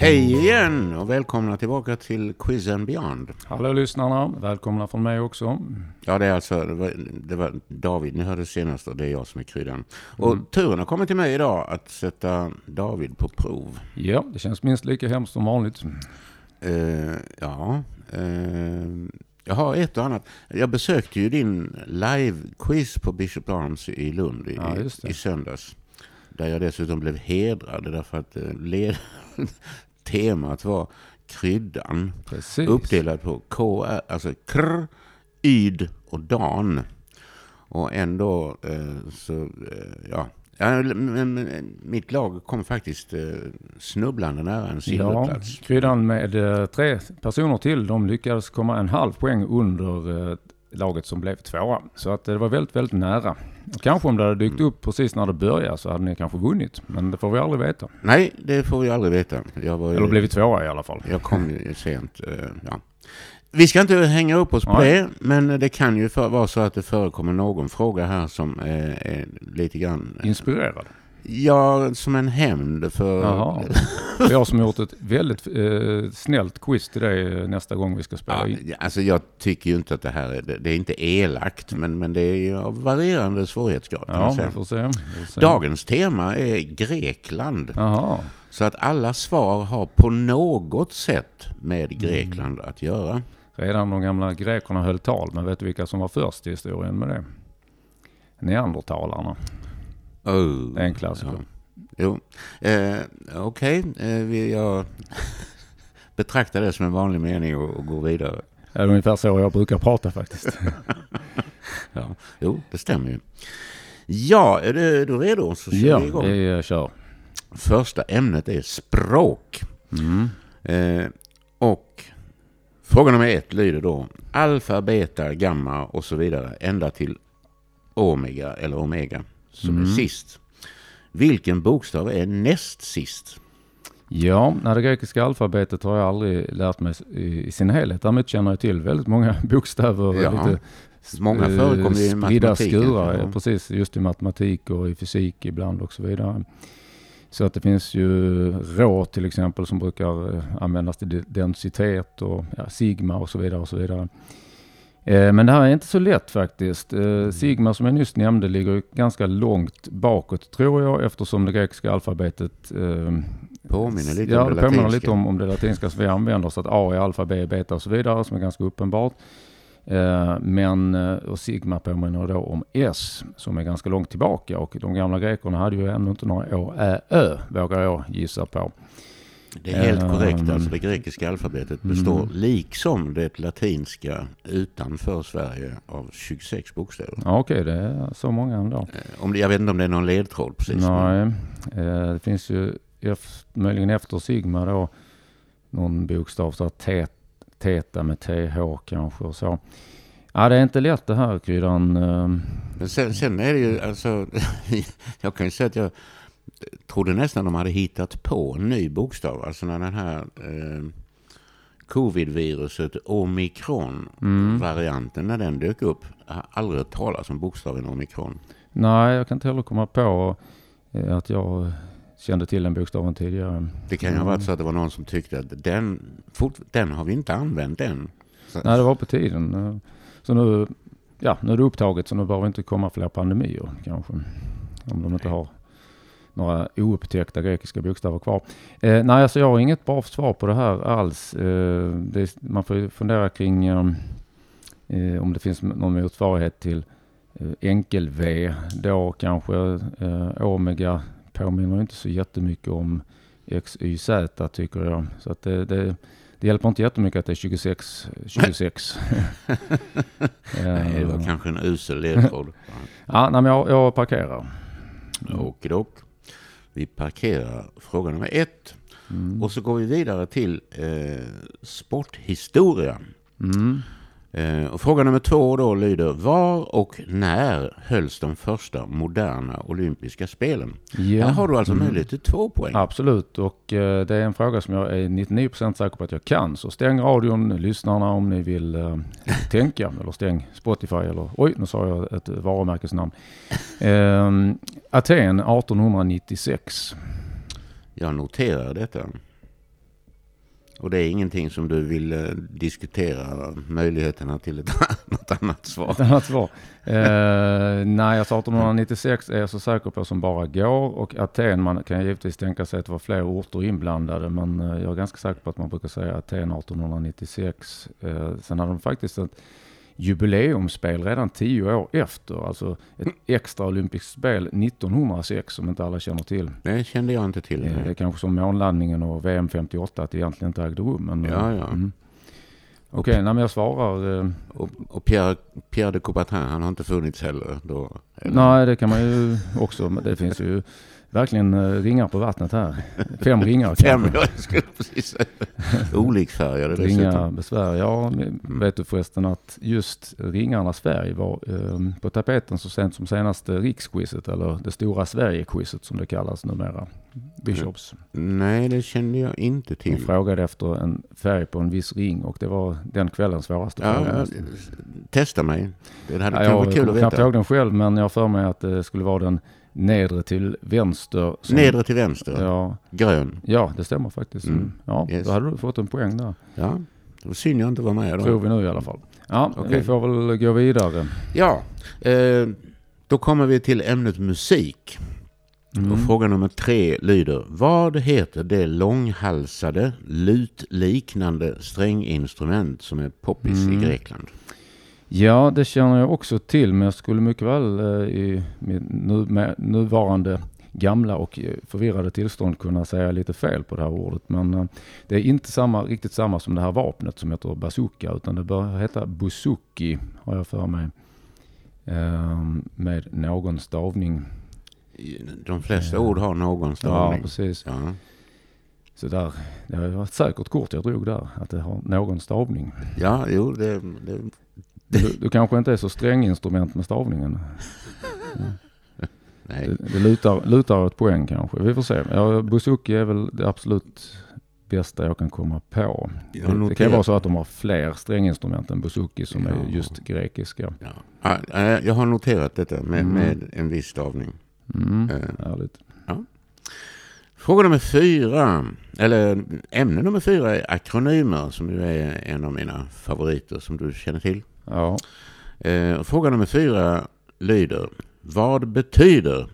Hej igen och välkomna tillbaka till Quiz and Beyond. Hallå lyssnarna, välkomna från mig också. Ja, det är alltså det var, det var David ni hörde senast och det är jag som är kryddan. Och Mm. turen har kommit till mig idag att sätta David på prov. Ja, det känns minst lika hemskt som vanligt. Eh, ja, eh, jag har ett och annat. Jag besökte ju din live-quiz på Bishop Arms i Lund i, Ja, i söndags. Där jag dessutom blev hedrad därför att eh, led, temat var kryddan. Precis. Uppdelad på K, alltså kr, yd och dan. Och ändå eh, så, eh, ja. ja men, men, mitt lag kom faktiskt eh, snubblande nära en Ja, silverplats. kryddan med eh, tre personer till, de lyckades komma en halv poäng under eh, laget som blev tvåa. Så att det var väldigt, väldigt nära. Och kanske om det hade dykt upp precis när det började så hade ni kanske vunnit. Men det får vi aldrig veta. Nej, det får vi aldrig veta. Jag, var Eller blivit tvåa i alla fall. jag kom ju sent. eh, ja. Vi ska inte hänga upp oss på Nej. det, men det kan ju för, vara så att det förekommer någon fråga här som eh, är lite grann... Inspirerad. Ja, som en hämnd för... Jaha. Jag som har gjort ett väldigt eh, snällt quiz till dig eh, nästa gång vi ska spela Ja, in. alltså jag tycker ju inte att det här är, det, är inte elakt, men, men det är ju av varierande svårighetsgrad. Ja, vi får se. Vi får se. Dagens tema är Grekland. Jaha. Så att alla svar har på något sätt med Mm. Grekland att göra. Redan de gamla grekerna höll tal, men vet du vilka som var först i historien med det? Neandertalarna. Oh. Det är en klassiker. Ja. Jo, eh, okej. Eh, vi- jag betraktar det som en vanlig mening och, och går vidare. Det är ungefär så jag brukar prata faktiskt. Ja. Jo, det stämmer ju. Ja, är du, är du redo? Så kör ja, vi igång. vi eh, kör. Första ämnet är språk. Mm. Eh, och fråga nummer ett lyder då alfa, beta, gamma och så vidare ända till omega eller omega som är Mm. sist. Vilken bokstav är näst sist? Ja, när det grekiska alfabetet har jag aldrig lärt mig i, sin helhet. Däremot känner jag till väldigt många bokstäver. Ja, lite Många eh, förekommer i spridda matematiken. skurar, ja. Precis. Just i matematik och i fysik ibland och så vidare. Så att det finns ju rå till exempel som brukar eh, användas till de- densitet och ja, sigma och så vidare och så vidare. Eh, Men det här är inte så lätt faktiskt. Eh, Sigma som jag nyss nämnde ligger ganska långt bakåt tror jag eftersom det grekiska alfabetet eh, Påminner lite ja, om det det påminner lite om, om det latinska som vi använder. Så att A är alfa, B är beta och så vidare som är ganska uppenbart. Eh, men och sigma påminner då om S som är ganska långt tillbaka och de gamla grekerna hade ju ännu inte några Å, Ä, Ö vågar jag gissa på. Det är helt korrekt. Alltså det grekiska alfabetet består mm. liksom det latinska utanför Sverige av 26 bokstäver. Ja, Okej, det är så många ändå. Eh, Om det, jag vet inte om det är någon ledtråd precis. Nej, eh, det finns ju möjligen efter sigma då någon bokstav så här te, teta med th kanske och så. Ja, det är inte lätt det här kryddan. eh, Men sen, sen är det ju alltså, jag kan ju säga att jag trodde nästan de hade hittat på en ny bokstav. Alltså när den här eh, covid-viruset omikron-varianten, när den dök upp. Jag har aldrig hört talas om bokstaven omikron. Nej, jag kan inte heller komma på eh, att jag kände till den bokstaven tidigare. Det kan ju ha Mm. varit så att det var någon som tyckte att den, fort, den har vi inte använt än. Så, Nej, det var på tiden. Så nu, ja, nu är det upptaget så nu behöver inte komma fler pandemier kanske. Om de inte har några oupptäckta grekiska bokstäver kvar. Eh, nej, alltså jag har inget bra svar på det här alls. Eh, det, man får fundera kring eh, eh, om det finns någon motsvarighet till eh, enkel-V. Då kanske eh, omega påminner inte så jättemycket om XYZ tycker jag. Så att det, det, det hjälper inte jättemycket att det är 26. 26. nej, det var Eh, kanske en usel ledtråd. ja, nej, men jag, jag parkerar. Okidok. Vi parkerar fråga nummer ett. Mm. Och så går vi vidare till eh, sporthistoria. Mm. Eh, och fråga nummer två då lyder Var och när hölls de första moderna olympiska spelen? Ja. Här har du alltså Mm. möjlighet till två poäng. Absolut, och eh, det är en fråga som jag är 99% säker på att jag kan. Så stäng radion, lyssnarna om ni vill eh, tänka. Eller stäng Spotify eller oj, nu sa jag ett varumärkesnamn. Eh, Aten 1896. Jag noterar detta. Och det är ingenting som du vill eh, diskutera möjligheterna till ett, något annat svar? Ett annat svar? Eh, nej, alltså 1896 är jag så säker på som bara går och Aten, man kan givetvis tänka sig att det var fler orter inblandade men eh, jag är ganska säker på att man brukar säga Aten 1896. Eh, sen hade de faktiskt ett jubileumsspel redan tio år efter. Alltså ett extra olympiskt spel 1906 som inte alla känner till. Det kände jag inte till. Eh, Det är kanske som månlandningen och VM 58 att det egentligen inte ägde rum. Men, eh, Ja, ja. Mm. Okej, okay, men jag svarar. Eh, Och, och Pierre, Pierre de Coubertin, han har inte funnits heller då? eller? nej, det kan man ju också. Det finns ju verkligen eh, ringar på vattnet här. Fem ringar Fem, kanske. jag skulle precis säga. Olikfärgade Ringa dessutom. besvär. Ja, vet du förresten att just ringarnas färg var eh, på tapeten så sent som senaste riksquizet eller det stora Sverigequizet som det kallas numera. Bishops. Nej, det kände jag inte till. frågade efter en färg på en viss ring och det var den kvällens svåraste Ja, fråga. testa mig. Det hade Ja, kanske varit jag kul att kommer knappt veta. ihåg den själv men jag för mig att det skulle vara den nedre till vänster. som- Nedre till vänster, Ja, grön. ja, det stämmer faktiskt. Mm. Mm. Ja, Yes. Då hade du fått en poäng där. Ja, det var synd jag inte var med Tror då. vi nu i alla fall. Ja, Okej. vi får väl gå vidare. Ja, eh, då kommer vi till ämnet musik. Mm. Och fråga nummer tre lyder. Vad heter det långhalsade, lutliknande stränginstrument som är poppis Mm. i Grekland? Ja, det känner jag också till, men jag skulle mycket väl eh, i min nu, nuvarande gamla och eh, förvirrade tillstånd kunna säga lite fel på det här ordet. Men eh, det är inte samma, riktigt samma som det här vapnet som heter bazooka, utan det bör heta bouzouki, har jag för mig. Med någon stavning. De flesta Ja. ord har någon Ja, stavning. precis. Ja, Så där, det var ett säkert kort jag drog där, att det har någon stavning. ja jo, det, det, Du, du kanske inte är så sträng instrument med stavningen. nej. Det, det lutar, lutar åt poäng kanske. Vi får se. Ja, Bouzouki är väl det absolut bästa jag kan komma på. Det, kan ju vara så att de har fler stränginstrument än Bouzouki som Ja. är just grekiska. Ja. Ja, eh, jag har noterat detta med, Mm. med en viss stavning. Mm, Eh, härligt. Fråga nummer fyra, eller ämne nummer fyra är akronymer som ju är en av mina favoriter som du känner till. Ja. Eh, fråga nummer fyra lyder, vad betyder,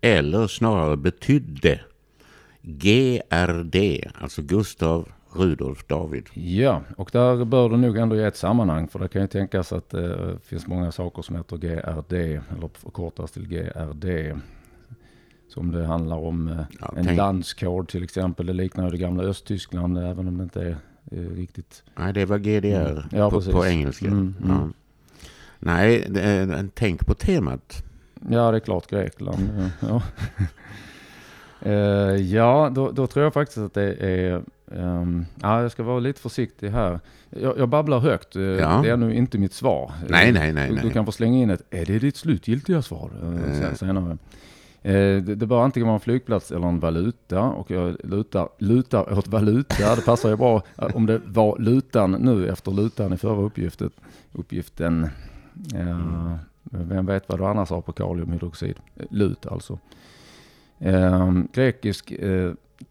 eller snarare betydde, GRD, alltså Gustav Rudolf David? ja, och där bör det nog ändå ge ett sammanhang för det kan ju tänkas att det finns många saker som heter GRD eller förkortas till GRD. Som det handlar om eh, Ja, en tänk- landskod till exempel. Det liknar ju det gamla Östtyskland även om det inte är eh, riktigt Nej, det var GDR Mm. Ja, på, på engelska. Mm, mm. Ja. Nej, det tänk på temat. Ja, det är klart Grekland. Ja, Eh, ja då, då tror jag faktiskt att det är... ehm, ja, jag ska vara lite försiktig här. Jag, jag babblar högt. eh, Ja. Det är nu inte mitt svar. Nej, nej, nej, Du, du nej. kan få slänga in ett, är det ditt slutgiltiga svar? eh, Eh. sen- Senare. Eh, Det, bör antingen vara en flygplats eller en valuta och jag lutar, lutar åt valuta. Det passar ju bra eh, om det var lutan nu efter lutan i förra uppgiften. uppgiften. Eh, Vem vet vad du annars har på kaliumhydroxid? Lut alltså. Grekisk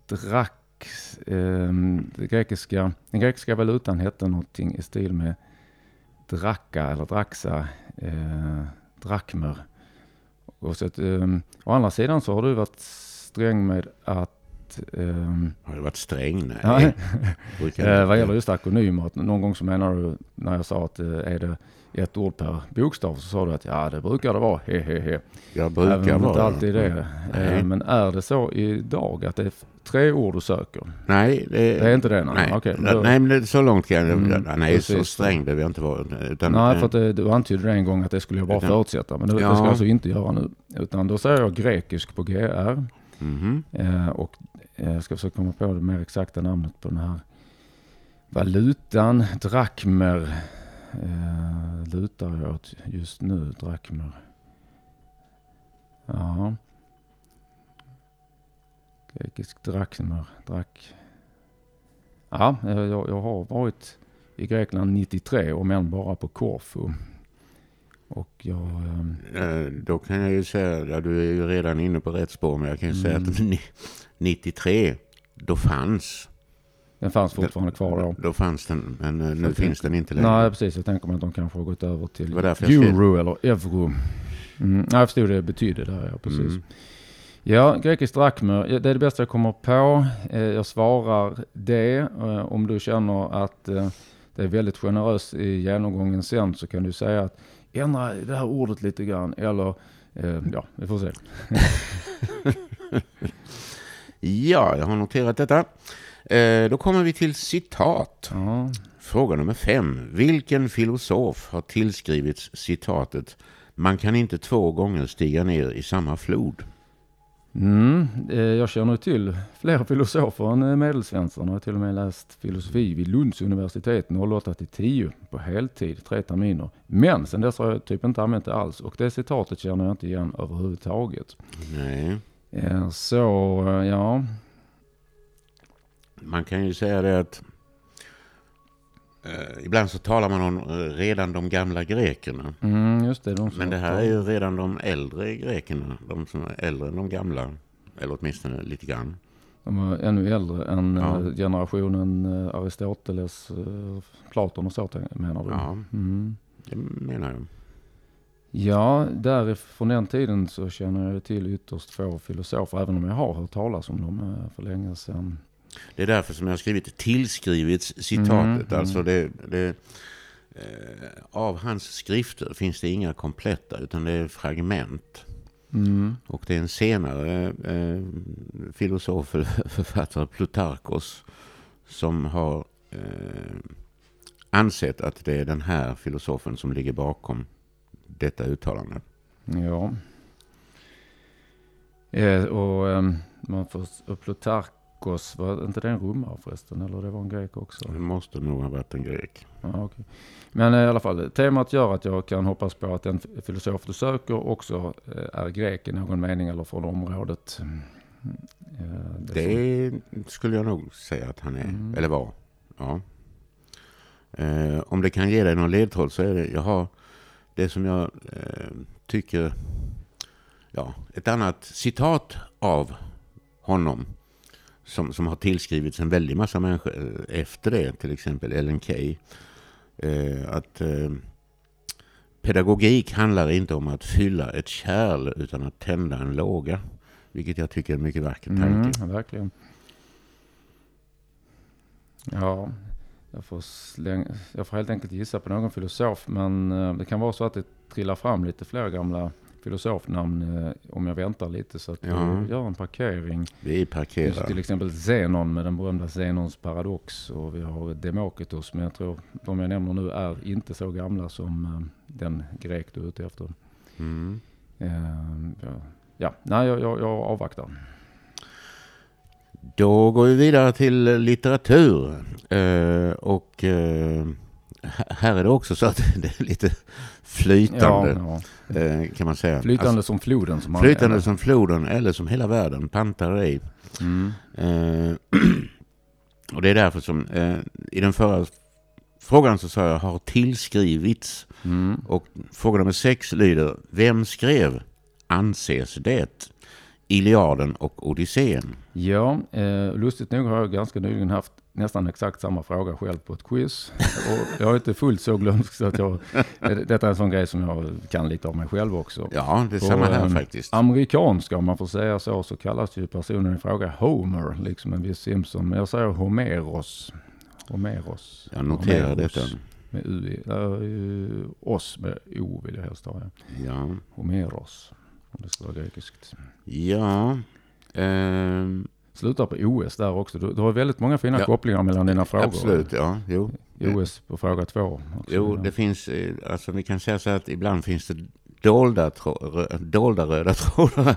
drack, eh, det grekiska, den grekiska valutan hette någonting i stil med dracka eller draxa, eh, drakmer. Och så att, eh, å andra sidan så har du varit sträng med att ehm, Har det varit sträng? Nej. Inte. vad gäller just akronymer, någon gång så menar du när jag sa att eh, är det ett ord per bokstav så sa du att ja det brukar det vara, he he he. Jag brukar Även det vara inte alltid det. Nej. Eh, men är det så idag att det är tre ord du söker? Nej, det, Det är inte det? Nej, Nej, men då- nej men det, så långt kan jag Mm, Nej, så precis. sträng behöver jag inte vara. Utan, Nej, eh, för att det, du antydde det en gång att det skulle jag bara Utan- förutsätta. Men det, det ska Ja. jag alltså inte göra nu. Utan då säger jag grekisk på GR. mhm. Eh, och eh, jag ska försöka komma på det mer exakta namnet på den här valutan. Drakmer eh, lutar jag åt just nu. Drakmer. Ja. Grekisk drakmer. Drak. Ja, eh, jag, jag har varit i Grekland 93 om än bara på Korfu. Och jag... ehm, Eh, Då kan jag ju säga, ja, du är ju redan inne på rätt spår, men jag kan ju säga Mm. att ni- 93, då fanns Den fanns fortfarande kvar då. Då fanns den, men eh, nu Så finns den inte längre. Nej, precis. Jag tänker mig att de kanske har gått över till Det jag euro eller euro. Mm, jag förstod det betydde där, ja precis. Mm. Ja, grekiskt drakmer, det är det bästa jag kommer på. Eh, Jag svarar det. Eh, Om du känner att det är väldigt generöst i genomgången sen så kan du säga att ändra det här ordet lite grann. Eller ja, vi får se. Ja, jag har noterat detta. Eh, då kommer vi till citat. Ja, Fråga nummer fem. Vilken filosof har tillskrivits citatet Man kan inte två gånger stiga ner i samma flod? Mm, eh, jag känner till flera filosofer än eh, Medelsvensson. Jag har till och med läst filosofi vid Lunds universitet 08 till 10 på heltid, tre terminer. Men sen dess har jag typ inte använt det alls och det citatet känner jag inte igen överhuvudtaget. Nej, Så, ja. Man kan ju säga det att eh, ibland så talar man om eh, redan de gamla grekerna. Mm, just det. De Men det här är ju redan de äldre grekerna, de som är äldre än de gamla. Eller åtminstone lite grann. De var ännu äldre än Ja. eh, generationen eh, Aristoteles, Platon och så menar du? Ja, Mm. det menar jag. Ja, där från den tiden så känner jag till ytterst få filosofer, även om jag har hört talas om dem för länge sedan. Det är därför som jag har skrivit tillskrivits citatet. Mm, Alltså det, det, eh, av hans skrifter finns det inga kompletta utan det är fragment. Mm. Och det är en senare eh, filosof, författare, Plutarkos, som har eh, ansett att det är den här filosofen som ligger bakom detta uttalande. Ja. Eh, och ehm, man Plutarkos, var inte det en romare förresten? Eller det var en grek också? Det måste nog ha varit en grek. Ja, okej. Men eh, i alla fall, temat gör att jag kan hoppas på att den filosof du söker också eh, är grek i någon mening eller från området. Mm. Eh, Det skulle jag nog säga att han är, Mm. eller var. Ja. Eh, om det kan ge dig någon ledtråd så är det, jag har det som jag eh, tycker, ja, ett annat citat av honom som, som har tillskrivits en väldig massa människor eh, efter det, till exempel Ellen Key. Eh, att eh, pedagogik handlar inte om att fylla ett kärl utan att tända en låga. Vilket jag tycker är en mycket vacker tanke. Mm, verkligen. Ja, jag får, släng, jag får helt enkelt gissa på någon filosof. Men eh, det kan vara så att det trillar fram lite fler gamla filosofnamn eh, om jag väntar lite. Så att Ja. vi gör en parkering. Vi Just parkerar. till exempel Zenon med den berömda Zenons paradox. Och vi har Demokritos. Men jag tror de jag nämner nu är inte så gamla som eh, den grek du är ute efter. Mm. Eh, ja. ja, nej jag, jag, jag avvaktar. Då går vi vidare till litteratur. Och här- är det också så att det är lite flytande, Ja, ja. eh, kan man säga. Flytande som floden. Som Alltså, flytande som floden eller som hela världen, pantar ej. Mm. Eh, och det är därför som eh, i den förra frågan så sa jag har tillskrivits. Mm. Och fråga nummer sex lyder, vem skrev Anses det? Iliaden och Odysseen. Ja, eh, lustigt nog har jag ganska nyligen haft nästan exakt samma fråga själv på ett quiz. Och jag är inte fullt så glömsk så att jag, detta är en sån grej som jag kan lite av mig själv också. Ja, det är samma här ehm, faktiskt. Amerikanska, om man får säga så, så kallas ju personen i fråga Homer, liksom en viss Simpson. Men jag säger Homeros. Homeros. Jag noterar Homeros. detta. Med U, i- äh, oss med O vill jag helst ha. Ja. Ja, Homeros, om det ska vara grekiskt. ja. ehm, Slutar på OS där också. Du, du har väldigt många fina Ja. kopplingar mellan dina frågor. absolut, ja. Jo, OS på fråga två. jo det finns, eh, alltså vi kan säga så att ibland finns det dolda, rö- dolda röda trådar.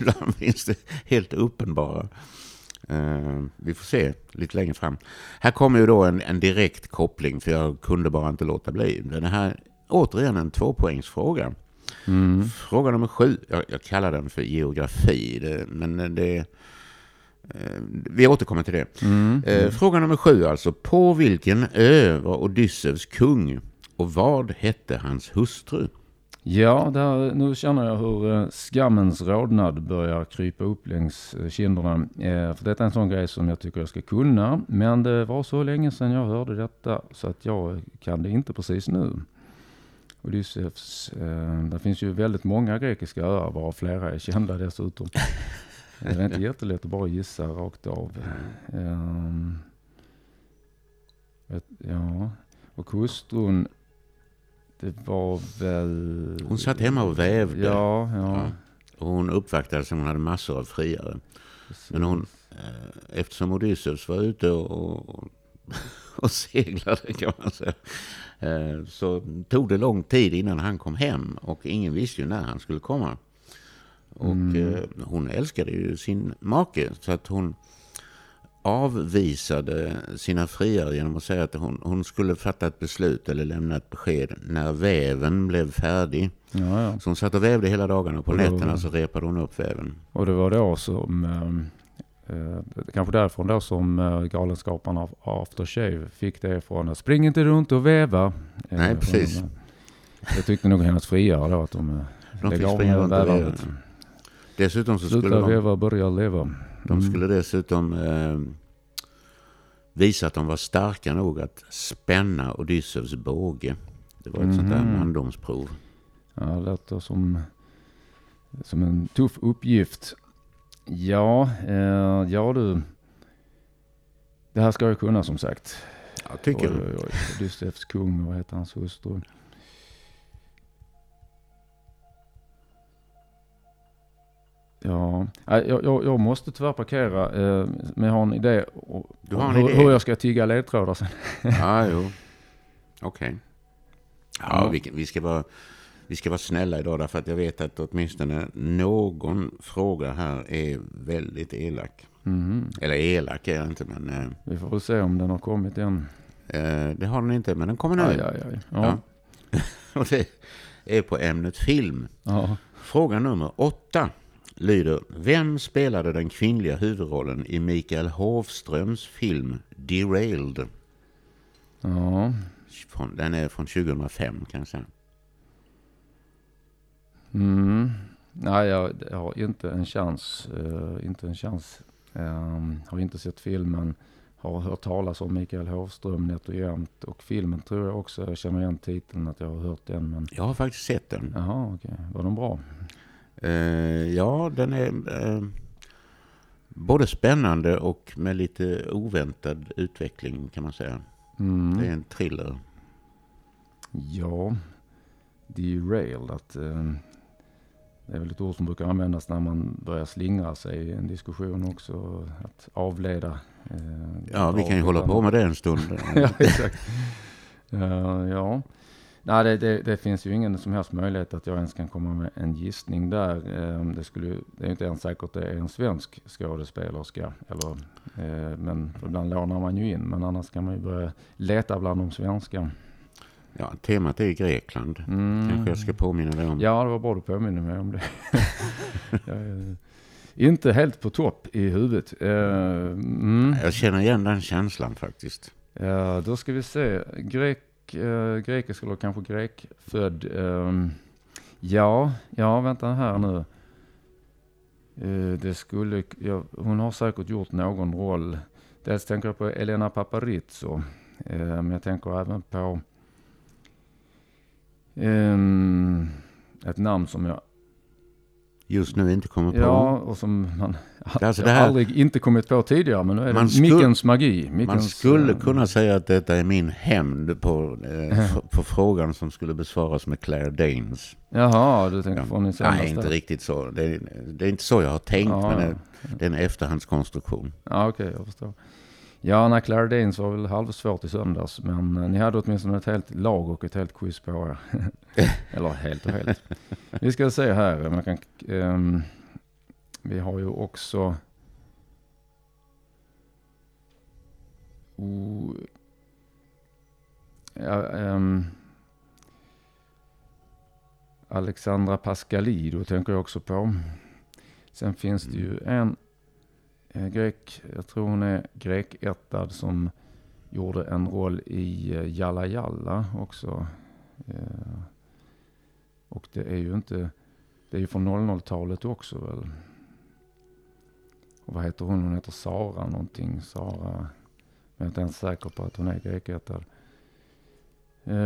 Ibland finns det helt uppenbara. Eh, vi får se lite längre fram. Här kommer ju då en, en direkt koppling, för jag kunde bara inte låta bli. Den här, återigen en tvåpoängsfråga. Mm. Fråga nummer sju, jag, jag kallar den för geografi, det, men det... eh, Vi återkommer till det. Mm. Eh, fråga nummer sju alltså. På vilken ö var Odysseus kung och vad hette hans hustru? Ja, där, nu känner jag hur eh, skammens rodnad börjar krypa upp längs kinderna. För detta är en sån grej som jag tycker jag ska kunna. Men det var så länge sedan jag hörde detta så att jag kan det inte precis nu. Odysseus, det finns ju väldigt många grekiska öar varav flera är kända dessutom. Det är inte jättelätt att bara gissa rakt av. Um, ja, och hustrun, det var väl... Hon satt hemma och vävde. Ja, ja. Och hon uppvaktades hon hade massor av friare. Precis. Men hon, eh, eftersom Odysseus var ute och, och, och seglade kan man säga. Eh, så tog det lång tid innan han kom hem. Och ingen visste ju när han skulle komma. Och mm. Eh, hon älskade ju sin make. Så att hon avvisade sina friare genom att säga att hon, hon skulle fatta ett beslut eller lämna ett besked när väven blev färdig. Ja, ja. Så hon satt och vävde hela dagarna och på och nätterna så repade hon upp väven. Och det var då som, eh, eh kanske därifrån då som eh, Galenskaparna av Aftershave fick det ifrån. Spring inte runt och väva. Eh, Nej, precis. Jag tyckte nog hennes friare då att de, eh, de fick springa runt och väva. Dessutom så Sluta skulle de... veva, börja leva. Mm. De skulle dessutom eh, visa att de var starka nog att spänna Odysseus båge. Det var ett mm. sånt där mhm. mandomsprov. Ja, det låter som, som en tuff uppgift. Ja, eh, ja du. Det här ska jag kunna som sagt. Jag tycker oj, oj, oj. Odysseus kung, vad heter hans hustru? Ja, jag, jag, jag måste tyvärr parkera, eh, men jag har en idé. Du har en hur, idé? hur jag ska tigga ledtrådar sen. ja, jo. Okej. Okay. Ja, ja. Vi, vi, ska vara, vi ska vara snälla idag därför att jag vet att åtminstone någon fråga här är väldigt elak. Mm. Eller elak är jag inte, men... Eh, vi får väl se om den har kommit än. Eh, det har den inte, men den kommer nu. Aj, aj, aj. Ja. ja. Och det är på ämnet film. Ja. Fråga nummer åtta lyder Vem spelade den kvinnliga huvudrollen i Mikael Hovströms film Derailed? Ja. Den är från 2005 kan jag säga. Mm. Nej, jag, jag har inte en chans. Uh, inte en chans. Um, har inte sett filmen. Har hört talas om Mikael Hovström nätt och jämt. Och filmen tror jag också, jag känner igen titeln, att jag har hört den. Men... Jag har faktiskt sett den. Jaha, okej. Okay. Var den bra? Eh, ja, den är eh, både spännande och med lite oväntad utveckling kan man säga. Mm. Det är en thriller. Ja, derailed. Att, eh, det är väl ett ord som brukar användas när man börjar slingra sig i en diskussion också. Att avleda. Eh, ja, vi kan ju hålla på med det en stund. ja, exakt. Uh, ja. Nej, det, det, det, finns ju ingen som helst möjlighet att jag ens kan komma med en gissning där. Ehm, det, skulle, det är inte ens säkert det är en svensk skådespelerska. Eller, eh, men ibland lånar man ju in, men annars kan man ju börja leta bland de svenska. Ja, temat är Grekland. Mm. Kanske jag ska påminna dig om. Ja, det var bra du påminner mig om det. jag inte helt på topp i huvudet. Ehm, mm. Jag känner igen den känslan faktiskt. Ja, då ska vi se. Grek eh, grekisk eller kanske grekfödd. Eh, ja, ja, vänta här nu. Eh, det skulle, ja, hon har säkert gjort någon roll. Dels tänker jag på Elena Paparizou. Men jag tänker även på ehm, ett namn som jag just nu inte kommer på. Ja, och som man alltså det här, aldrig inte kommit på tidigare. Men nu är det mickens magi. Mickens, man skulle äh, kunna säga att detta är min hämnd på, eh, på frågan som skulle besvaras med Claire Danes. Jaha, du tänker ja. från din senaste? Nej, inte riktigt så. Det är, det är inte så jag har tänkt, ja, men det, det är en efterhandskonstruktion. Ja, okej, okay, jag förstår. Ja, när Claire Danes var väl halvsvårt i söndags. Men eh, ni hade åtminstone ett helt lag och ett helt quiz på er. Eller helt och helt. Vi ska se här. Man kan, um, vi har ju också... Ja, um, Alexandra Pascalido tänker jag också på. Sen finns det ju en Eh, grek, jag tror hon är grekättad som gjorde en roll i eh, Jalla Jalla också. Eh, och det är ju inte, det är ju från 00-talet också väl. Och vad heter hon? Hon heter Sara någonting. Sara. Jag är inte ens säker på att hon är grekättad. Uh,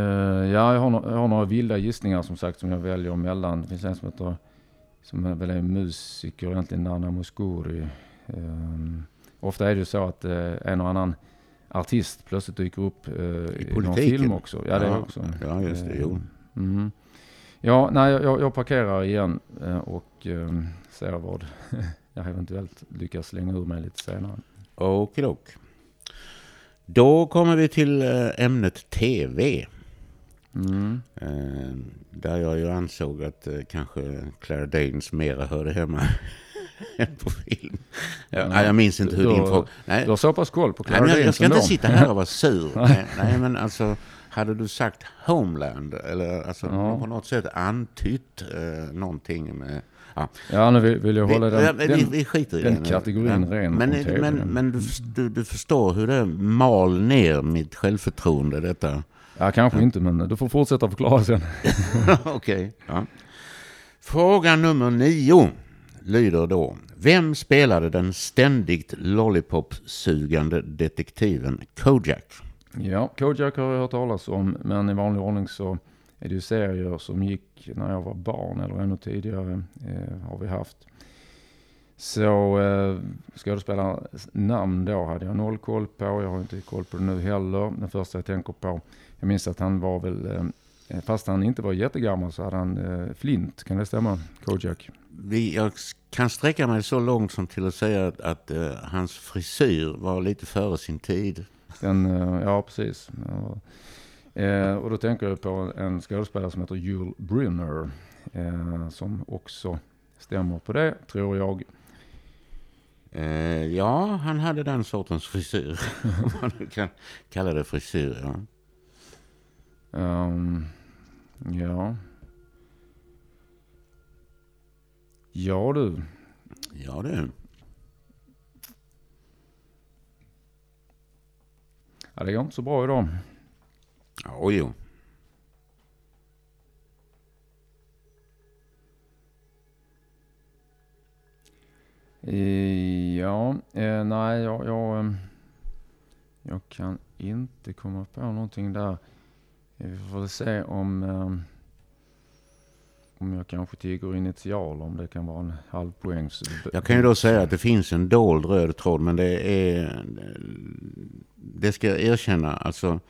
ja, jag har, no jag har, några vilda gissningar som sagt som jag väljer mellan. Det finns en som heter, som är väl är musiker egentligen, Nana Mouskouri. Um, ofta är det ju så att uh, en och annan artist plötsligt dyker upp uh, i, i någon film också. Ja, det är också. Ja, just det. Jo. Mm. Ja, nej, jag, jag parkerar igen och um, ser vad jag eventuellt lyckas slänga ur mig lite senare. Okidok. Då kommer vi till eh, ämnet TV. Mm. Eh, där jag ju ansåg att eh, kanske Claire Danes mera hörde hemma på film. Ja, nej, jag minns inte hur din fråga... Du har så pass koll på Claire nej, Danes Jag ska inte sitta här och vara sur. nej, nej, men alltså hade du sagt Homeland eller alltså ja. på något sätt antytt eh, någonting med Ja, ja nu vill, vill jag hålla vi, den, vi, den, vi skiter i den kategorin ja. ren Men, men, men du, du, du, förstår hur det mal ner mitt självförtroende detta? Ja, kanske ja. inte, men du får fortsätta förklara sen. Okej. Okay, ja. Fråga nummer nio lyder då. Vem spelade den ständigt lollipop-sugande detektiven Kojak? Ja, Kojak har jag hört talas om, men i vanlig ordning så det ju serier som gick när jag var barn eller ännu tidigare eh, har vi haft. Så eh, skådespelarnas namn då hade jag noll koll på. Jag har inte koll på det nu heller. Den första jag tänker på, jag minns att han var väl, eh, fast han inte var jättegammal så hade han eh, flint. Kan det stämma? Kojak? Vi, jag kan sträcka mig så långt som till att säga att, att uh, hans frisyr var lite före sin tid. Den, uh, ja, precis. Ja. Eh, och då tänker jag på en skådespelare som heter Jule Brynner. Eh, som också stämmer på det, tror jag. Eh, ja, han hade den sortens frisyr. Om man kan kalla det frisyr, ja. Um, ja. Ja du. Ja du. Ja, det går inte så bra idag. Oj, jo. Ja, eh, nej, jag, jag, ehm, jag, kan inte komma på någonting där. Vi får se om, eh, om jag kanske tigger initial, om det kan vara en halvpoängs... Jag kan ju då säga att det finns en dold röd tråd, men det är... Det ska jag erkänna, alltså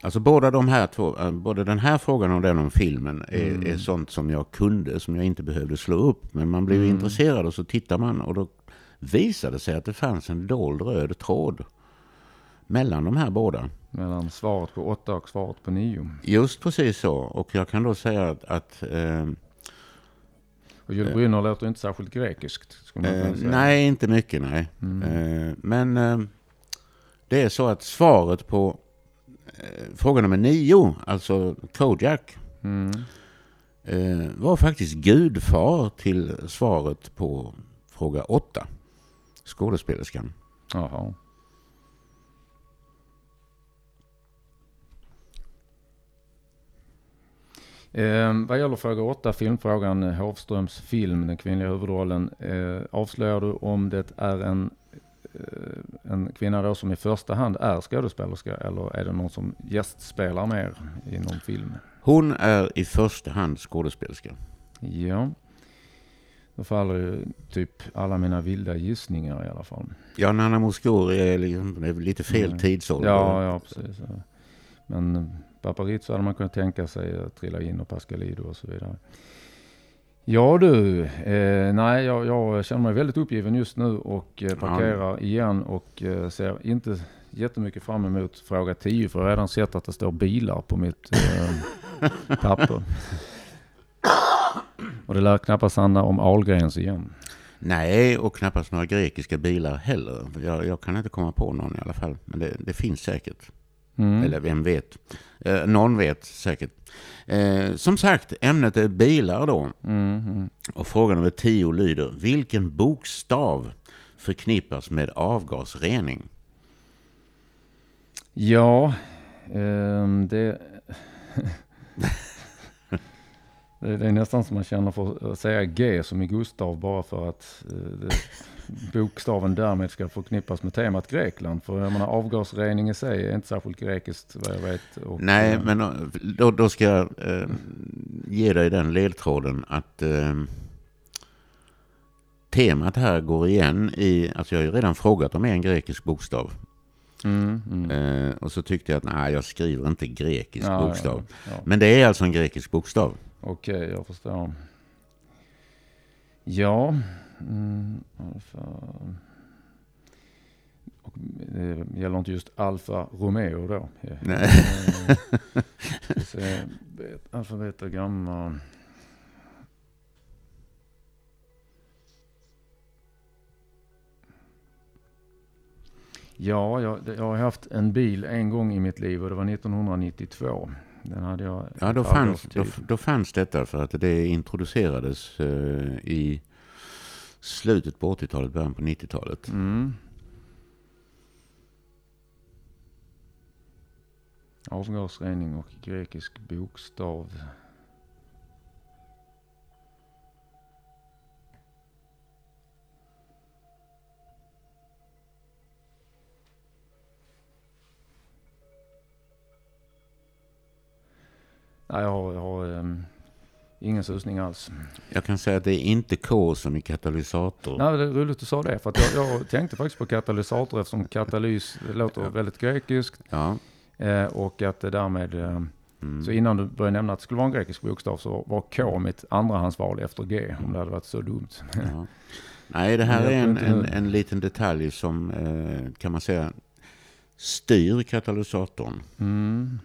alltså båda de här två, eh, både den här frågan och den om filmen är, mm. är sånt som jag kunde, som jag inte behövde slå upp. Men man blev mm. intresserad och så tittar man och då visade det sig att det fanns en dold röd tråd mellan de här båda. Mellan svaret på åtta och svaret på nio. Just precis så. Och jag kan då säga att... att eh, och Jules Brynner låter inte särskilt grekiskt. Eh, nej, inte mycket nej. Mm. Eh, men eh, det är så att svaret på eh, fråga nummer nio, alltså Kojak, mm. eh, var faktiskt gudfar till svaret på fråga åtta, skådespelerskan. Jaha. Eh, vad gäller fråga 8, filmfrågan eh, Hovströms film, den kvinnliga huvudrollen. Eh, avslöjar du om det är en en kvinna då som i första hand är skådespelerska eller är det någon som gästspelar mer i någon film? Hon är i första hand skådespelerska. Ja. Då faller ju typ alla mina vilda gissningar i alla fall. Ja, Nanna Mouskouri är, liksom, är lite fel mm. tidsålder. Ja, ja, precis. Men Paparizou hade man kunnat tänka sig att trilla in och Pascalido och så vidare. Ja du, eh, nej jag, jag, känner mig väldigt uppgiven just nu och eh, parkerar ja. igen och eh, ser inte jättemycket fram emot fråga 10 för jag har redan sett att det står bilar på mitt eh, papper. Och det lär knappast handla om Ahlgrens igen. Nej, och knappast några grekiska bilar heller. Jag, jag kan inte komma på någon i alla fall, men det, det finns säkert. Mm. Eller vem vet? Eh, någon vet säkert. Eh, som sagt, ämnet är bilar då. Mm. Och frågan nummer tio lyder, vilken bokstav förknippas med avgasrening? Ja, eh, det... Det, det är nästan som man känner för att säga G som i Gustav bara för att eh, det, bokstaven därmed ska förknippas med temat Grekland. För jag menar, avgasrening i sig är inte särskilt grekiskt vad jag vet. Och, Nej, eh, men eh, då, då ska jag eh, ge dig den ledtråden att eh, temat här går igen i, alltså jag har ju redan frågat om en grekisk bokstav. Mm, mm. Eh, och så tyckte jag att nej, jag skriver inte grekisk Ja, bokstav. Ja, ja. Men det är alltså en grekisk bokstav. Okej, jag förstår. Ja, mm, alfa. Och det gäller inte just Alfa Romeo då. Nej. Eh, se, bet- Alfa, beta, gamma. Ja, jag, jag har haft en bil en gång i mitt liv och det var 1992. Den hade jag Ja, då fanns, då, då fanns detta för att det introducerades eh, i slutet på 80-talet, början på 90-talet. Mm. Avgasrening och grekisk bokstav. Nej, jag har, jag har um ingen susning alls. Jag kan säga att det är inte K som i katalysator. Nej, det är roligt att du sa det. För jag, jag tänkte faktiskt på katalysator eftersom katalys låter väldigt grekiskt. Ja. Eh, och att det därmed, eh, Mm. så innan du började nämna att det skulle vara en grekisk bokstav så var K mitt andrahandsval efter G. Om det hade varit så dumt. Ja. Nej, det här är en, en, en liten detalj som eh, kan man säga styr katalysatorn. Mm.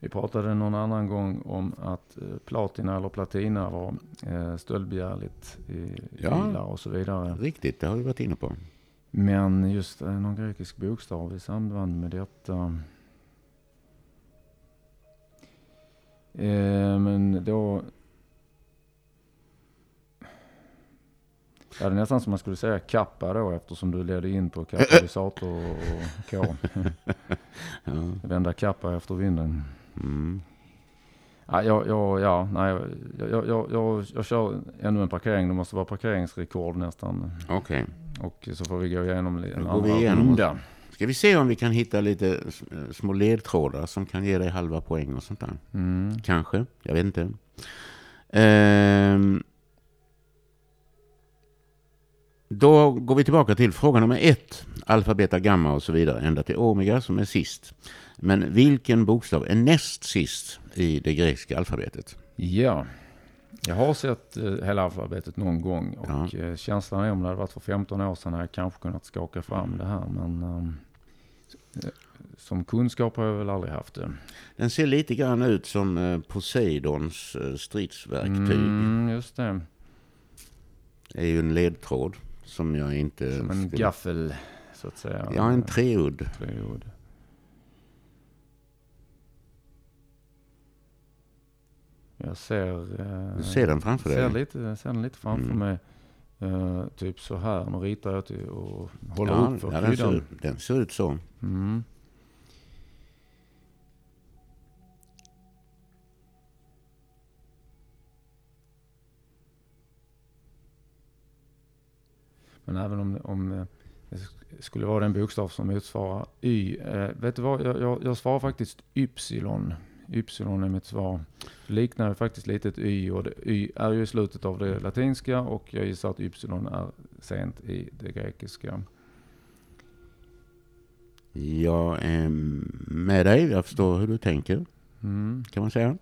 Vi pratade någon annan gång om att eh, platina eller platina var eh, stöldbegärligt i Ja. bilar och så vidare. Riktigt, det har vi varit inne på. Men just eh, någon grekisk bokstav i samband med detta. Men då. Ja, det är nästan som man skulle säga kappa då eftersom du ledde in på katalysator och K. Ja. Vända kappa efter vinden. Mm. Ja, jag, jag, ja, nej, jag, jag, jag, jag, jag kör ännu en parkering. Det måste vara parkeringsrekord nästan. Okej. Och så får vi gå igenom en går andra igenom runda. Ska vi se om vi kan hitta lite eh, små ledtrådar som kan ge dig halva poäng och sånt där. Mm. Kanske, jag vet inte. Ehm. Då går vi tillbaka till fråga nummer ett. Alfa, beta, gamma och så vidare. Ända till omega som är sist. Men vilken bokstav är näst sist i det grekiska alfabetet? Ja, jag har sett eh, hela alfabetet någon gång och Ja. eh, känslan är om det hade varit för 15 år sedan hade jag kanske kunnat skaka fram det här. Men eh, som kunskap har jag väl aldrig haft det. Den ser lite grann ut som Poseidons stridsverktyg. Mm, just det, Det är ju en ledtråd som jag inte... som en skulle- gaffel så att säga. Ja, en treudd. Treord. Jag ser, eh, Du ser den framför ser, dig? lite, ser den lite framför Mm. mig. Eh, typ så här. Nu ritar jag till och håller Ja, upp för ja den, ser, den ser ut så. Mm. Men även om, om eh, det sk- skulle vara den bokstav som motsvarar Y. Eh, vet du vad, jag, jag, jag svarar faktiskt Y. Y är mitt svar. Det liknar faktiskt lite ett Y och det, Y är ju i slutet av det latinska och jag gissar att Y är sent i det grekiska. Jag är med dig. Jag förstår hur du tänker, Mm. kan man säga.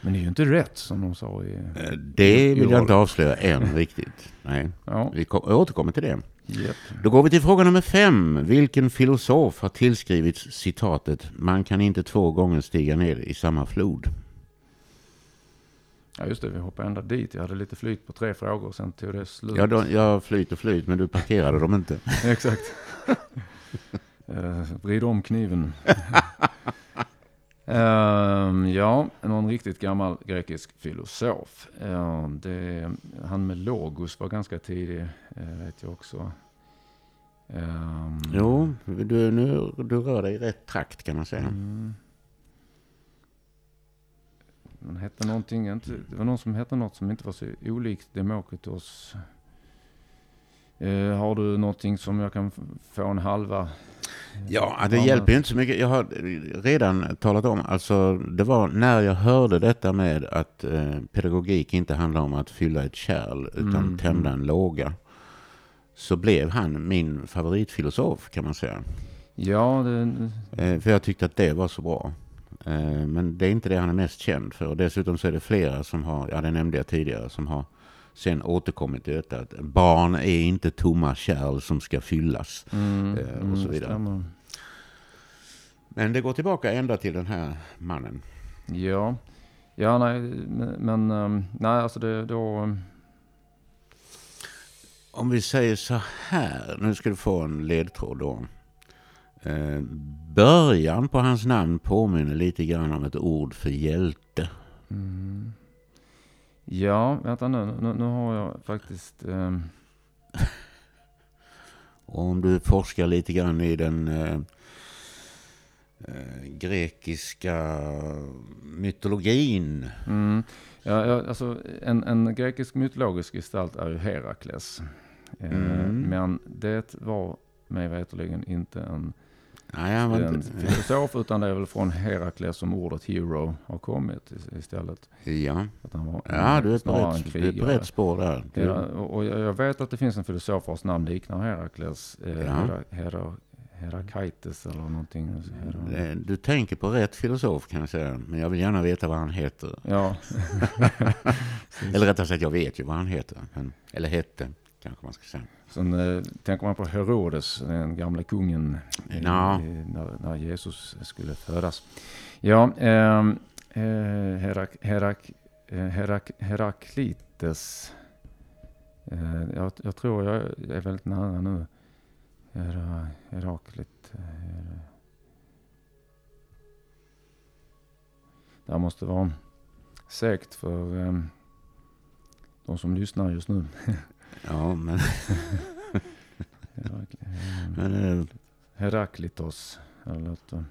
Men det är ju inte rätt som de sa i... Eh, Det vill jag inte avslöja än riktigt. Nej, Ja, vi ko- återkommer till det. japp. Då går vi till fråga nummer fem. Vilken filosof har tillskrivits citatet Man kan inte två gånger stiga ner i samma flod? Ja just det, vi hoppade ända dit. Jag hade lite flyt på tre frågor, sen tog det slut. Ja, då, jag flyt och flyt, men du parkerade dem inte. Exakt. uh, vrid om kniven. Ehm, ja, någon riktigt gammal grekisk filosof. Ehm, det, han med logos var ganska tidig, eh, vet jag också. Ehm, Jo, du, nu, du rör dig i rätt trakt kan man säga. Den hette någonting, inte, det var någon som hette något som inte var så olikt Democritus. Eh, har du någonting som jag kan få en halva? Ja, det hjälper ju inte så mycket. Jag har redan talat om, alltså det var när jag hörde detta med att eh, pedagogik inte handlar om att fylla ett kärl utan Mm, tända en låga. Så blev han min favoritfilosof kan man säga. Ja, det, Eh, för jag tyckte att det var så bra. Eh, men det är inte det han är mest känd för. Och dessutom så är det flera som har, ja det nämnde jag tidigare, som har sen återkommit till detta att barn är inte tomma kärl som ska fyllas. mm, Eh, och mm, så vidare. stämmer. Men det går tillbaka ända till den här mannen. Ja, ja nej, men, men ehm, nej alltså det då, ehm, Om vi säger så här, nu ska du få en ledtråd då. Eh, början på hans namn påminner lite grann om ett ord för hjälte. mm. Ja, vänta nu, nu, nu har jag faktiskt, Och om du forskar lite grann i den eh, eh, grekiska mytologin. Mm. Ja, ja, alltså, en, en grekisk mytologisk gestalt är ju Herakles. Eh, Mm. Men det var mig veterligen inte en, Nej, han var en inte, filosof utan det är väl från Herakles som ordet hero har kommit is- istället. ja. Att han var ja, du är på en rätt, du är på krigare. rätt spår där. Ja, och jag vet att det finns en filosof vars namn liknar Herakles. Eh, Ja. Hera, Hera, Herakaites eller någonting. Hera. eh, du tänker på rätt filosof kan jag säga. Men jag vill gärna veta vad han heter. Ja. Eller rättare sagt, jag vet ju vad han heter. Men, eller hette, kanske man ska säga. Sen eh, tänker man på Herodes, den gamla kungen, eh, eh, när, när Jesus skulle födas. Ja, ehm, eh, Herak, Herak, eh, Herak, Heraklites. Eh, jag, jag tror jag är väldigt nära nu. Hera, Heraklit. eh. Det här måste vara segt för eh, de som lyssnar just nu. Ja, men, men eh, Heraklitos. Det låter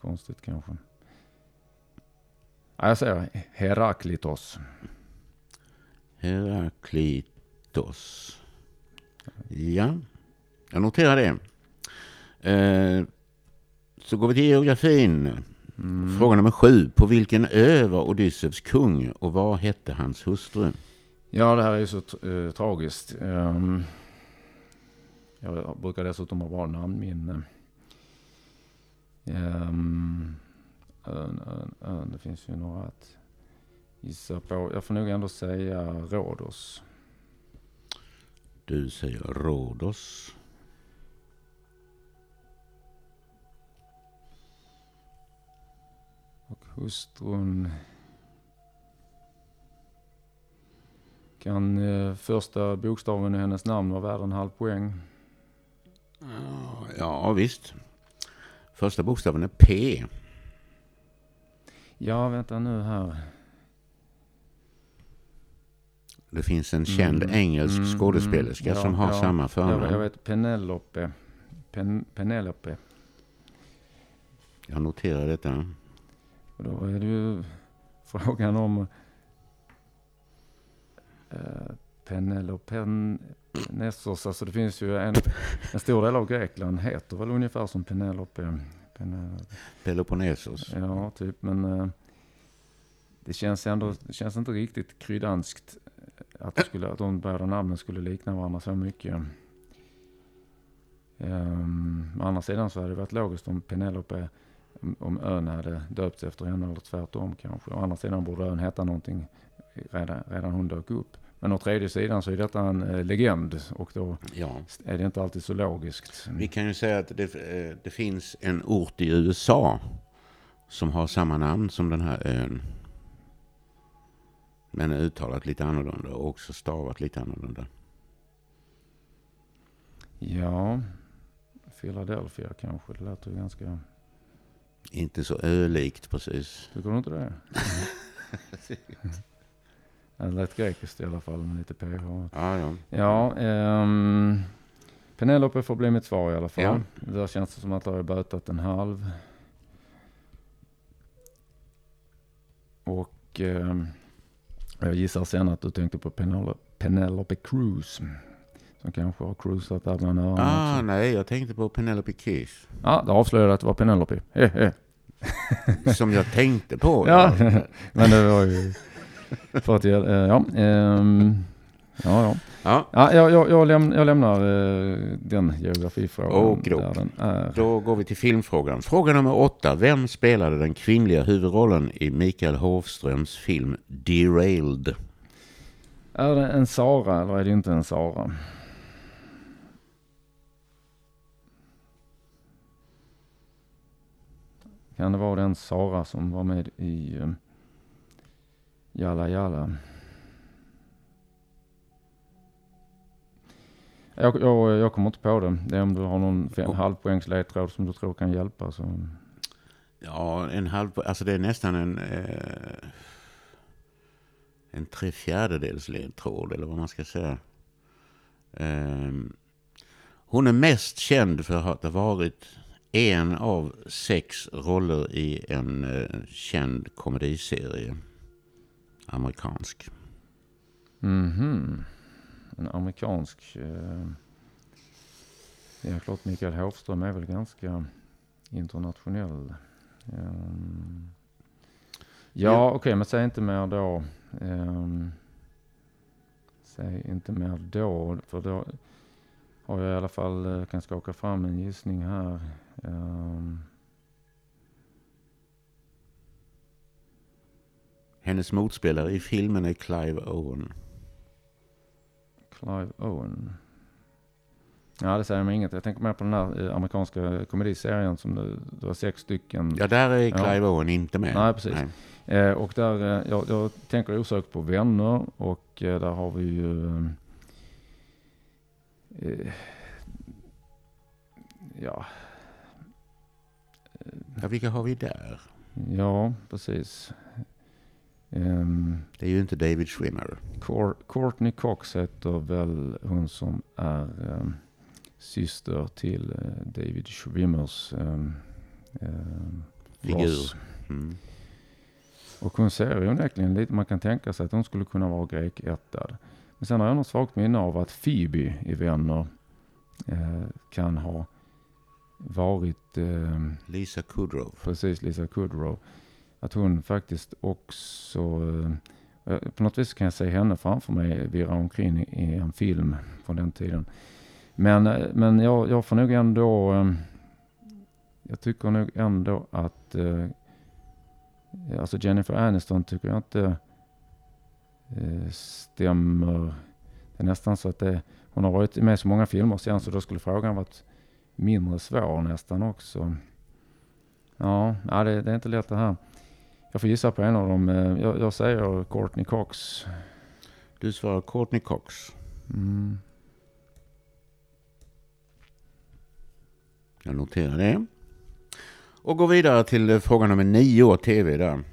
konstigt kanske. Ja, jag säger Heraklitos. Heraklitos. Ja, jag noterar det. Eh, så går vi till geografin. Mm. Fråga nummer sju. På vilken ö var Odysseus kung och vad hette hans hustru? Ja, det här är ju så eh, tragiskt. Ehm, jag brukar dessutom ha bra namnminne. Um, ön, ön, ön. Det finns ju några att gissa på. Jag får nog ändå säga Rhodos. Du säger Rhodos. Och hustrun kan eh, första bokstaven i hennes namn vara värd en halv poäng. Ja, visst. Första bokstaven är P. Ja, vänta nu här. Det finns en känd Mm, engelsk mm, skådespelerska mm, ja, som har ja. samma Jag, förnamn. jag vet Penelope. Pen, Penelope. Jag noterar detta. Och då är det ju frågan om eh, Penelope Nessos. Alltså det finns ju en, en stor del av Grekland heter väl ungefär som Penelope. Penelope. Peloponnesos. Ja, typ. Men eh, det känns ändå, det känns inte riktigt kryddanskt att, skulle, att de båda namnen skulle likna varandra så mycket. Um, å andra sidan så hade det varit logiskt om Penelope, om, om ön hade döpts efter henne eller tvärtom kanske. Å andra sidan borde ön heta någonting redan, redan hon dök upp. Men å tredje sidan så är detta en eh, legend och då Ja. är det inte alltid så logiskt. Vi kan ju säga att det, eh, det finns en ort i USA som har samma namn som den här ön. Men är uttalat lite annorlunda och också stavat lite annorlunda. Ja, Philadelphia kanske. Det låter ju ganska... Inte så ölikt precis. Tycker du inte det? det lät grekiskt i alla fall med lite ph. Ja, ja. Ja, ehm, Penelope får bli mitt svar i alla fall. Ja. Där känns det som att jag har bötat en halv. Och eh, jag gissar sen att du tänkte på Penelope, Penelope Cruz. Som kanske har cruisat där bland öronen Ah, också. nej, jag tänkte på Penelope Kiss. Ja, det avslöjade att det var Penelope. Hehe. Som jag tänkte på. Ja, men det var ju för att jag, eh, ja, ehm, ja, ja. Ja, ja jag, jag, jag, läm, jag lämnar eh, den geografifrågan den är. då går vi till filmfrågan. Fråga nummer åtta. Vem spelade den kvinnliga huvudrollen i Mikael Hovströms film Derailed? Är det en Sara eller är det inte en Sara? Kan det vara den Sara som var med i um, Jalla Jalla? Jag, jag, jag kommer inte på det. Det är om du har någon fem, halvpoängs ledtråd som du tror kan hjälpa. Så. Ja, en halv... Alltså det är nästan en... Eh, en tre fjärdedels ledtråd, eller vad man ska säga. Ehm, hon är mest känd för att ha varit en av sex roller i en eh, känd komediserie. Amerikansk. Mhm. En amerikansk... Eh, ja, klart Mikael Hovström är väl ganska internationell. Ehm, ja, Ja. okej, men säg inte mer då. Ehm, säg inte mer då, för då har jag i alla fall, eh, kan skaka fram en gissning här. Ehm, Hennes motspelare i filmen är Clive Owen. Clive Owen. Ja, det säger mig inget. Jag tänker mer på den här eh, amerikanska komediserien som det, det var sex stycken. Ja, där är Ja. Clive Owen inte med. Nej, precis. Eh, och där, eh, jag, jag tänker osökt på vänner och eh, där har vi ju... Ja, Ja, vilka har vi där? ja, precis. Ehm, Det är ju inte David Schwimmer. Cour- Courtney Cox heter väl hon som är ehm, syster till eh, David Schwimmers ehm, ehm, Figur. Mm. Och hon ser ju onekligen lite, man kan tänka sig att hon skulle kunna vara grekättad. Men sen har jag något svagt minne av att Phoebe i Vänner eh, kan ha varit eh, Lisa Kudrow. precis Lisa Kudrow. Att hon faktiskt också, eh, på något vis kan jag se henne framför mig virra omkring i, en film från den tiden. Men, eh, men jag, jag får nog ändå, eh, jag tycker nog ändå att Alltså Jennifer Aniston tycker jag inte stämmer. Det är nästan så att det, hon har varit med i så många filmer sen så då skulle frågan varit mindre svår nästan också. Ja, ja det, det är inte lätt det här. Jag får gissa på en av dem. Eh, Jag, jag säger Courtney Cox. Du svarar Courtney Cox. Mm. Jag noterar det. Och går vidare till eh, fråga nummer nio, tv där.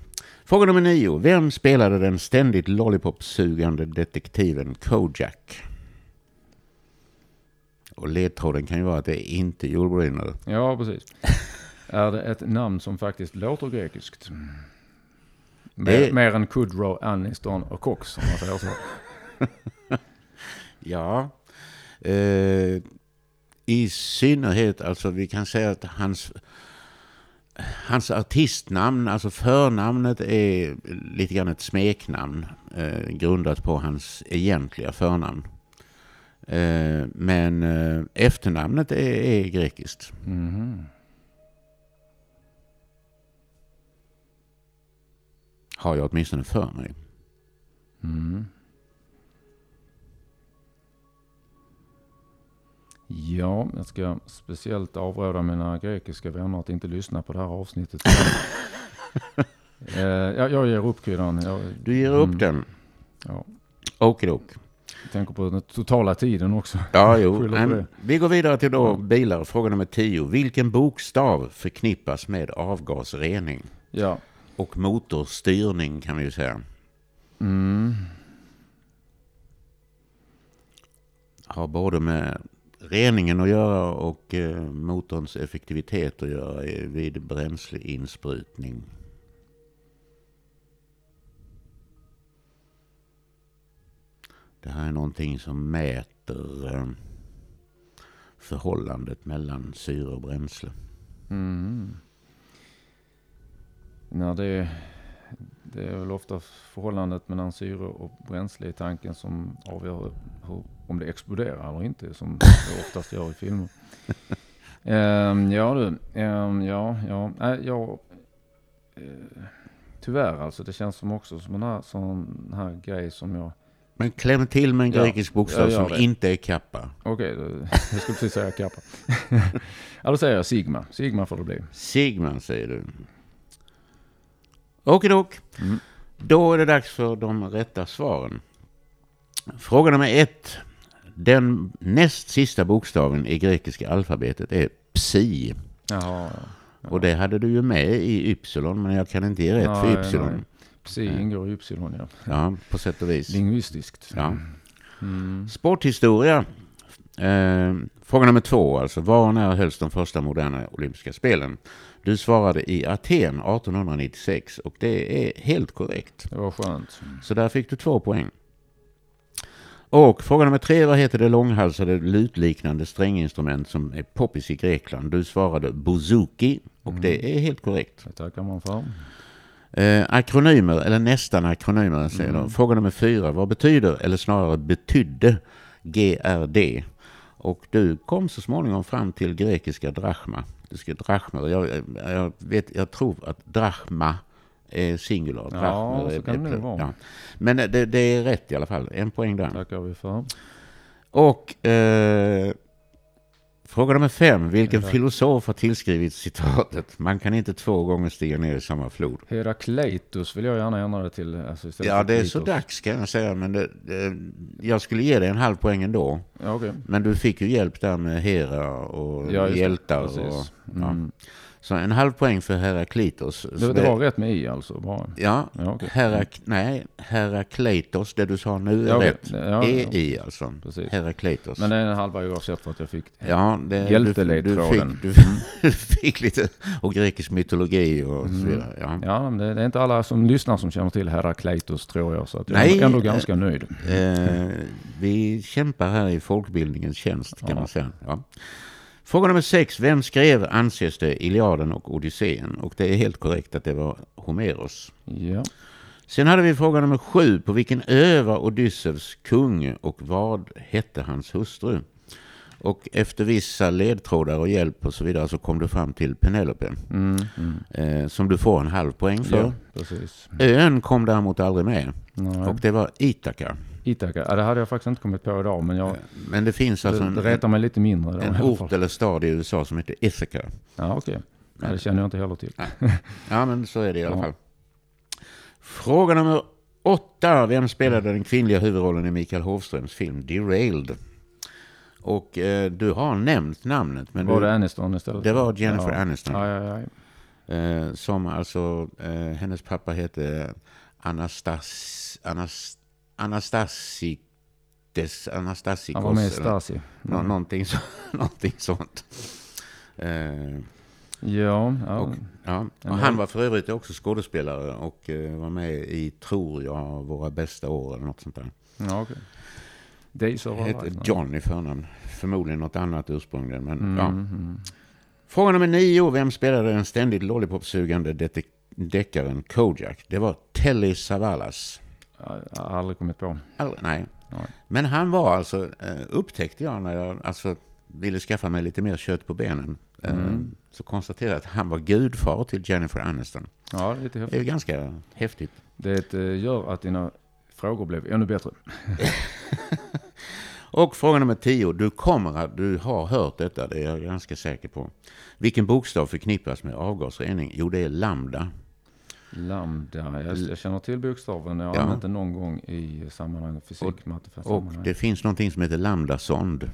Fråga nummer nio. Vem spelade den ständigt lollipop-sugande detektiven Kojak? Och ledtråden kan ju vara att det är inte Joel Brynner. Ja, precis. är det ett namn som faktiskt låter grekiskt? Mer, mer än Kudrow, Aniston och Cox om man säger så. Ja. Eh, I synnerhet, alltså vi kan säga att hans, hans artistnamn, alltså förnamnet är lite grann ett smeknamn eh, grundat på hans egentliga förnamn. Eh, men eh, efternamnet är, är grekiskt. Mhm. Har jag åtminstone för mig. Mm. Ja, jag ska speciellt avråda mina grekiska vänner att inte lyssna på det här avsnittet. eh, jag, jag ger upp kryddan. Jag, Du ger upp Mm. den. ja, Okidok. tänker på den totala tiden också. Ja, jo. Men vi går vidare till då bilar. Fråga nummer 10. Vilken bokstav förknippas med avgasrening? Ja. Och motorstyrning kan vi ju säga. Mm. Har både med reningen att göra och eh, motorns effektivitet att göra vid bränsleinsprutning. Det här är någonting som mäter eh, förhållandet mellan syre och bränsle. Mm. När det, det är väl ofta förhållandet mellan syre och bränsle i tanken som avgör hur, om det exploderar eller inte, som det oftast gör i filmer. Ehm, ja du, ehm, ja, ja, nej, jag, eh, tyvärr alltså, det känns som också som en här, sån här grej som jag, Men kläm till med en Ja, grekisk bokstav som det. inte är kappa. okej, då- jag skulle precis säga kappa. då säger jag sigma, sigma får det bli. Sigma säger du. Okidok. Mm. Då är det dags för de rätta svaren. Fråga nummer ett. Den näst sista bokstaven i grekiska alfabetet är psi. Jaha, ja. Ja. Och det hade du ju med i ypsilon, men jag kan inte ge rätt Nej, för ypsilon. nej. Psi ingår i ypsilon, ja. Ja, på sätt och vis. Lingvistiskt. Ja. Mm. Sporthistoria. Eh, fråga nummer två alltså. Var och när hölls de första moderna olympiska spelen? Du svarade i Aten 1896 och det är helt korrekt. Det var skönt. Så där fick du två poäng. Och fråga nummer tre. Vad heter det långhalsade lutliknande stränginstrument som är poppis i Grekland? Du svarade bouzouki och det är helt korrekt. Det tackar man för. Eh, akronymer, eller nästan akronymer säger Mm. de. Fråga nummer fyra. Vad betyder, eller snarare betydde, GRD? Och du kom så småningom fram till grekiska drachma. Du ska drachmer. Jag, jag, vet, jag tror att drachma är singular. Ja, drachmer så är- kan det nog vara. Ja. Men det, det är rätt i alla fall. En poäng där. tackar vi för. Och eh, fråga nummer fem. Vilken filosof har tillskrivit citatet Man kan inte två gånger stiga ner i samma flod? Herakleitos vill jag gärna ändra det till. Alltså Ja, det är så dags kan jag säga. Men det, det, jag skulle ge dig en halv poäng ändå. Ja, okej. Men du fick ju hjälp där med Hera och Ja, hjältar. Och, ja. Mm. Så en halv poäng för Heraklitos. Det, det var rätt med i alltså, bara. Ja, Ja, okej. Herak, nej, Herakleitos, det du sa nu är Ja, rätt. Ja, ja. är i alltså. Precis. Herakleitos. Men det är en halva oavsett för att jag fick Ja, det, du, du, Hjälteledtråden. fick, du, fick lite och grekisk mytologi och så vidare. Ja. Mm. Ja, men det, det är inte alla som lyssnar som känner till Herakleitos tror jag. Så att jag Nej, är ändå eh, ganska nöjd. Eh, vi kämpar här i folkbildningens tjänst kan man säga. Ja. Fråga nummer sex. Vem skrev, anses det, Iliaden och Odysseen? Och det är helt korrekt att det var Homeros. Ja. Sen hade vi fråga nummer sju. På vilken ö var Odysseus kung och vad hette hans hustru? Och efter vissa ledtrådar och hjälp och så vidare så kom du fram till Penelope. Mm, mm. Eh, som du får en halv poäng för. ja, precis. Ön kom däremot aldrig med. Nej. Och det var Ithaka. Ithaka, ja, det hade jag faktiskt inte kommit på idag, men jag, Men det finns alltså det, det en, mig lite mindre. Då, en ort eller stad i USA som heter Ithaca. Ja, okej. Nej, det känner jag inte heller till. Ja, men så är det i alla fall. Fråga nummer åtta. Vem spelade den kvinnliga huvudrollen i Mikael Hovströms film Derailed? Och eh, du har nämnt namnet. Men var du, det Aniston istället? det var Jennifer ja. Aniston. Ja, ja, ja. Eh, som alltså, eh, hennes pappa hette Anastas, Anas, Anastasides, Anastasikos. Han var med i Stasi. nå- någonting, så, någonting sånt. Eh, Ja, ja. Och, ja. och han var för övrigt också skådespelare och eh, var med i, tror jag, Våra bästa år eller något sånt där. ja okej. Days of Our Life. John i förnamn. Förmodligen något annat ursprungligen. Men, Mm, ja. mm. Fråga nummer nio. Vem spelade den ständigt lollipopsugande deckaren Kojak? Det var Telly Savalas. Ja, Jag har aldrig kommit på. Aldrig, nej. Nej. Men han var alltså, eh, upptäckte jag när jag alltså, ville skaffa mig lite mer kött på benen. Eh, Mm. Så konstaterade jag att han var gudfar till Jennifer Aniston. Ja, det är lite Det är häftigt. ganska häftigt. Det eh, gör att dina frågor blev ännu bättre. Och fråga nummer tio. Du kommer att, du har hört detta, det är jag ganska säker på. Vilken bokstav förknippas med avgasrening? Jo, det är lambda. Lambda, jag, jag känner till bokstaven. Jag har Ja. använt den någon gång i sammanhang fysik, matte för Och sammanhang. det finns någonting som heter lambdasond.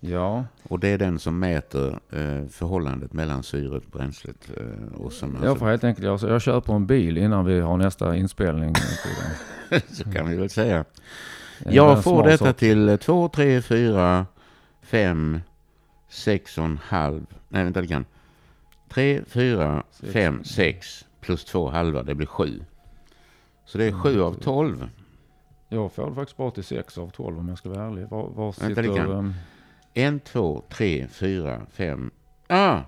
Ja, Och det är den som mäter eh, förhållandet mellan syret och bränslet. Eh, och som jag alltså, får helt enkelt, jag, jag köper en bil innan vi har nästa inspelning. så kan vi väl säga. Jag får detta sak. till 2, 3, 4, fem, sex och en halv. Nej, vänta lite grann. Tre, fyra, Sex. fem, sex plus två halva. Det blir sju. Så det är sju av tolv. Jag får det faktiskt bara till 6 av 12 om jag ska vara ärlig. Var, var Vänta lite sitter... grann. En, två, tre, fyra, fem. Ah!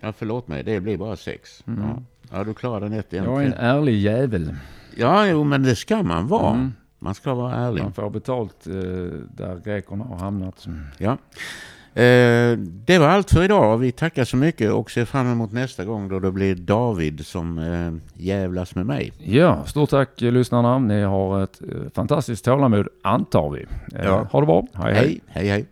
Ja, förlåt mig. Det blir bara sex. Mm. Ja. ja, du klarade den ett. en jag är en ärlig jävel. Ja, jo, men det ska man vara. Mm. Man ska vara ärlig. Man får betalt eh, där grekerna har hamnat. Ja. Eh, det var allt för idag. Vi tackar så mycket och ser fram emot nästa gång då det blir David som eh, jävlas med mig. Ja, stort tack eh, lyssnarna. Ni har ett eh, fantastiskt tålamod, antar vi. Eh, Ja. Ha det bra. hej. hej. Hej, hej, hej.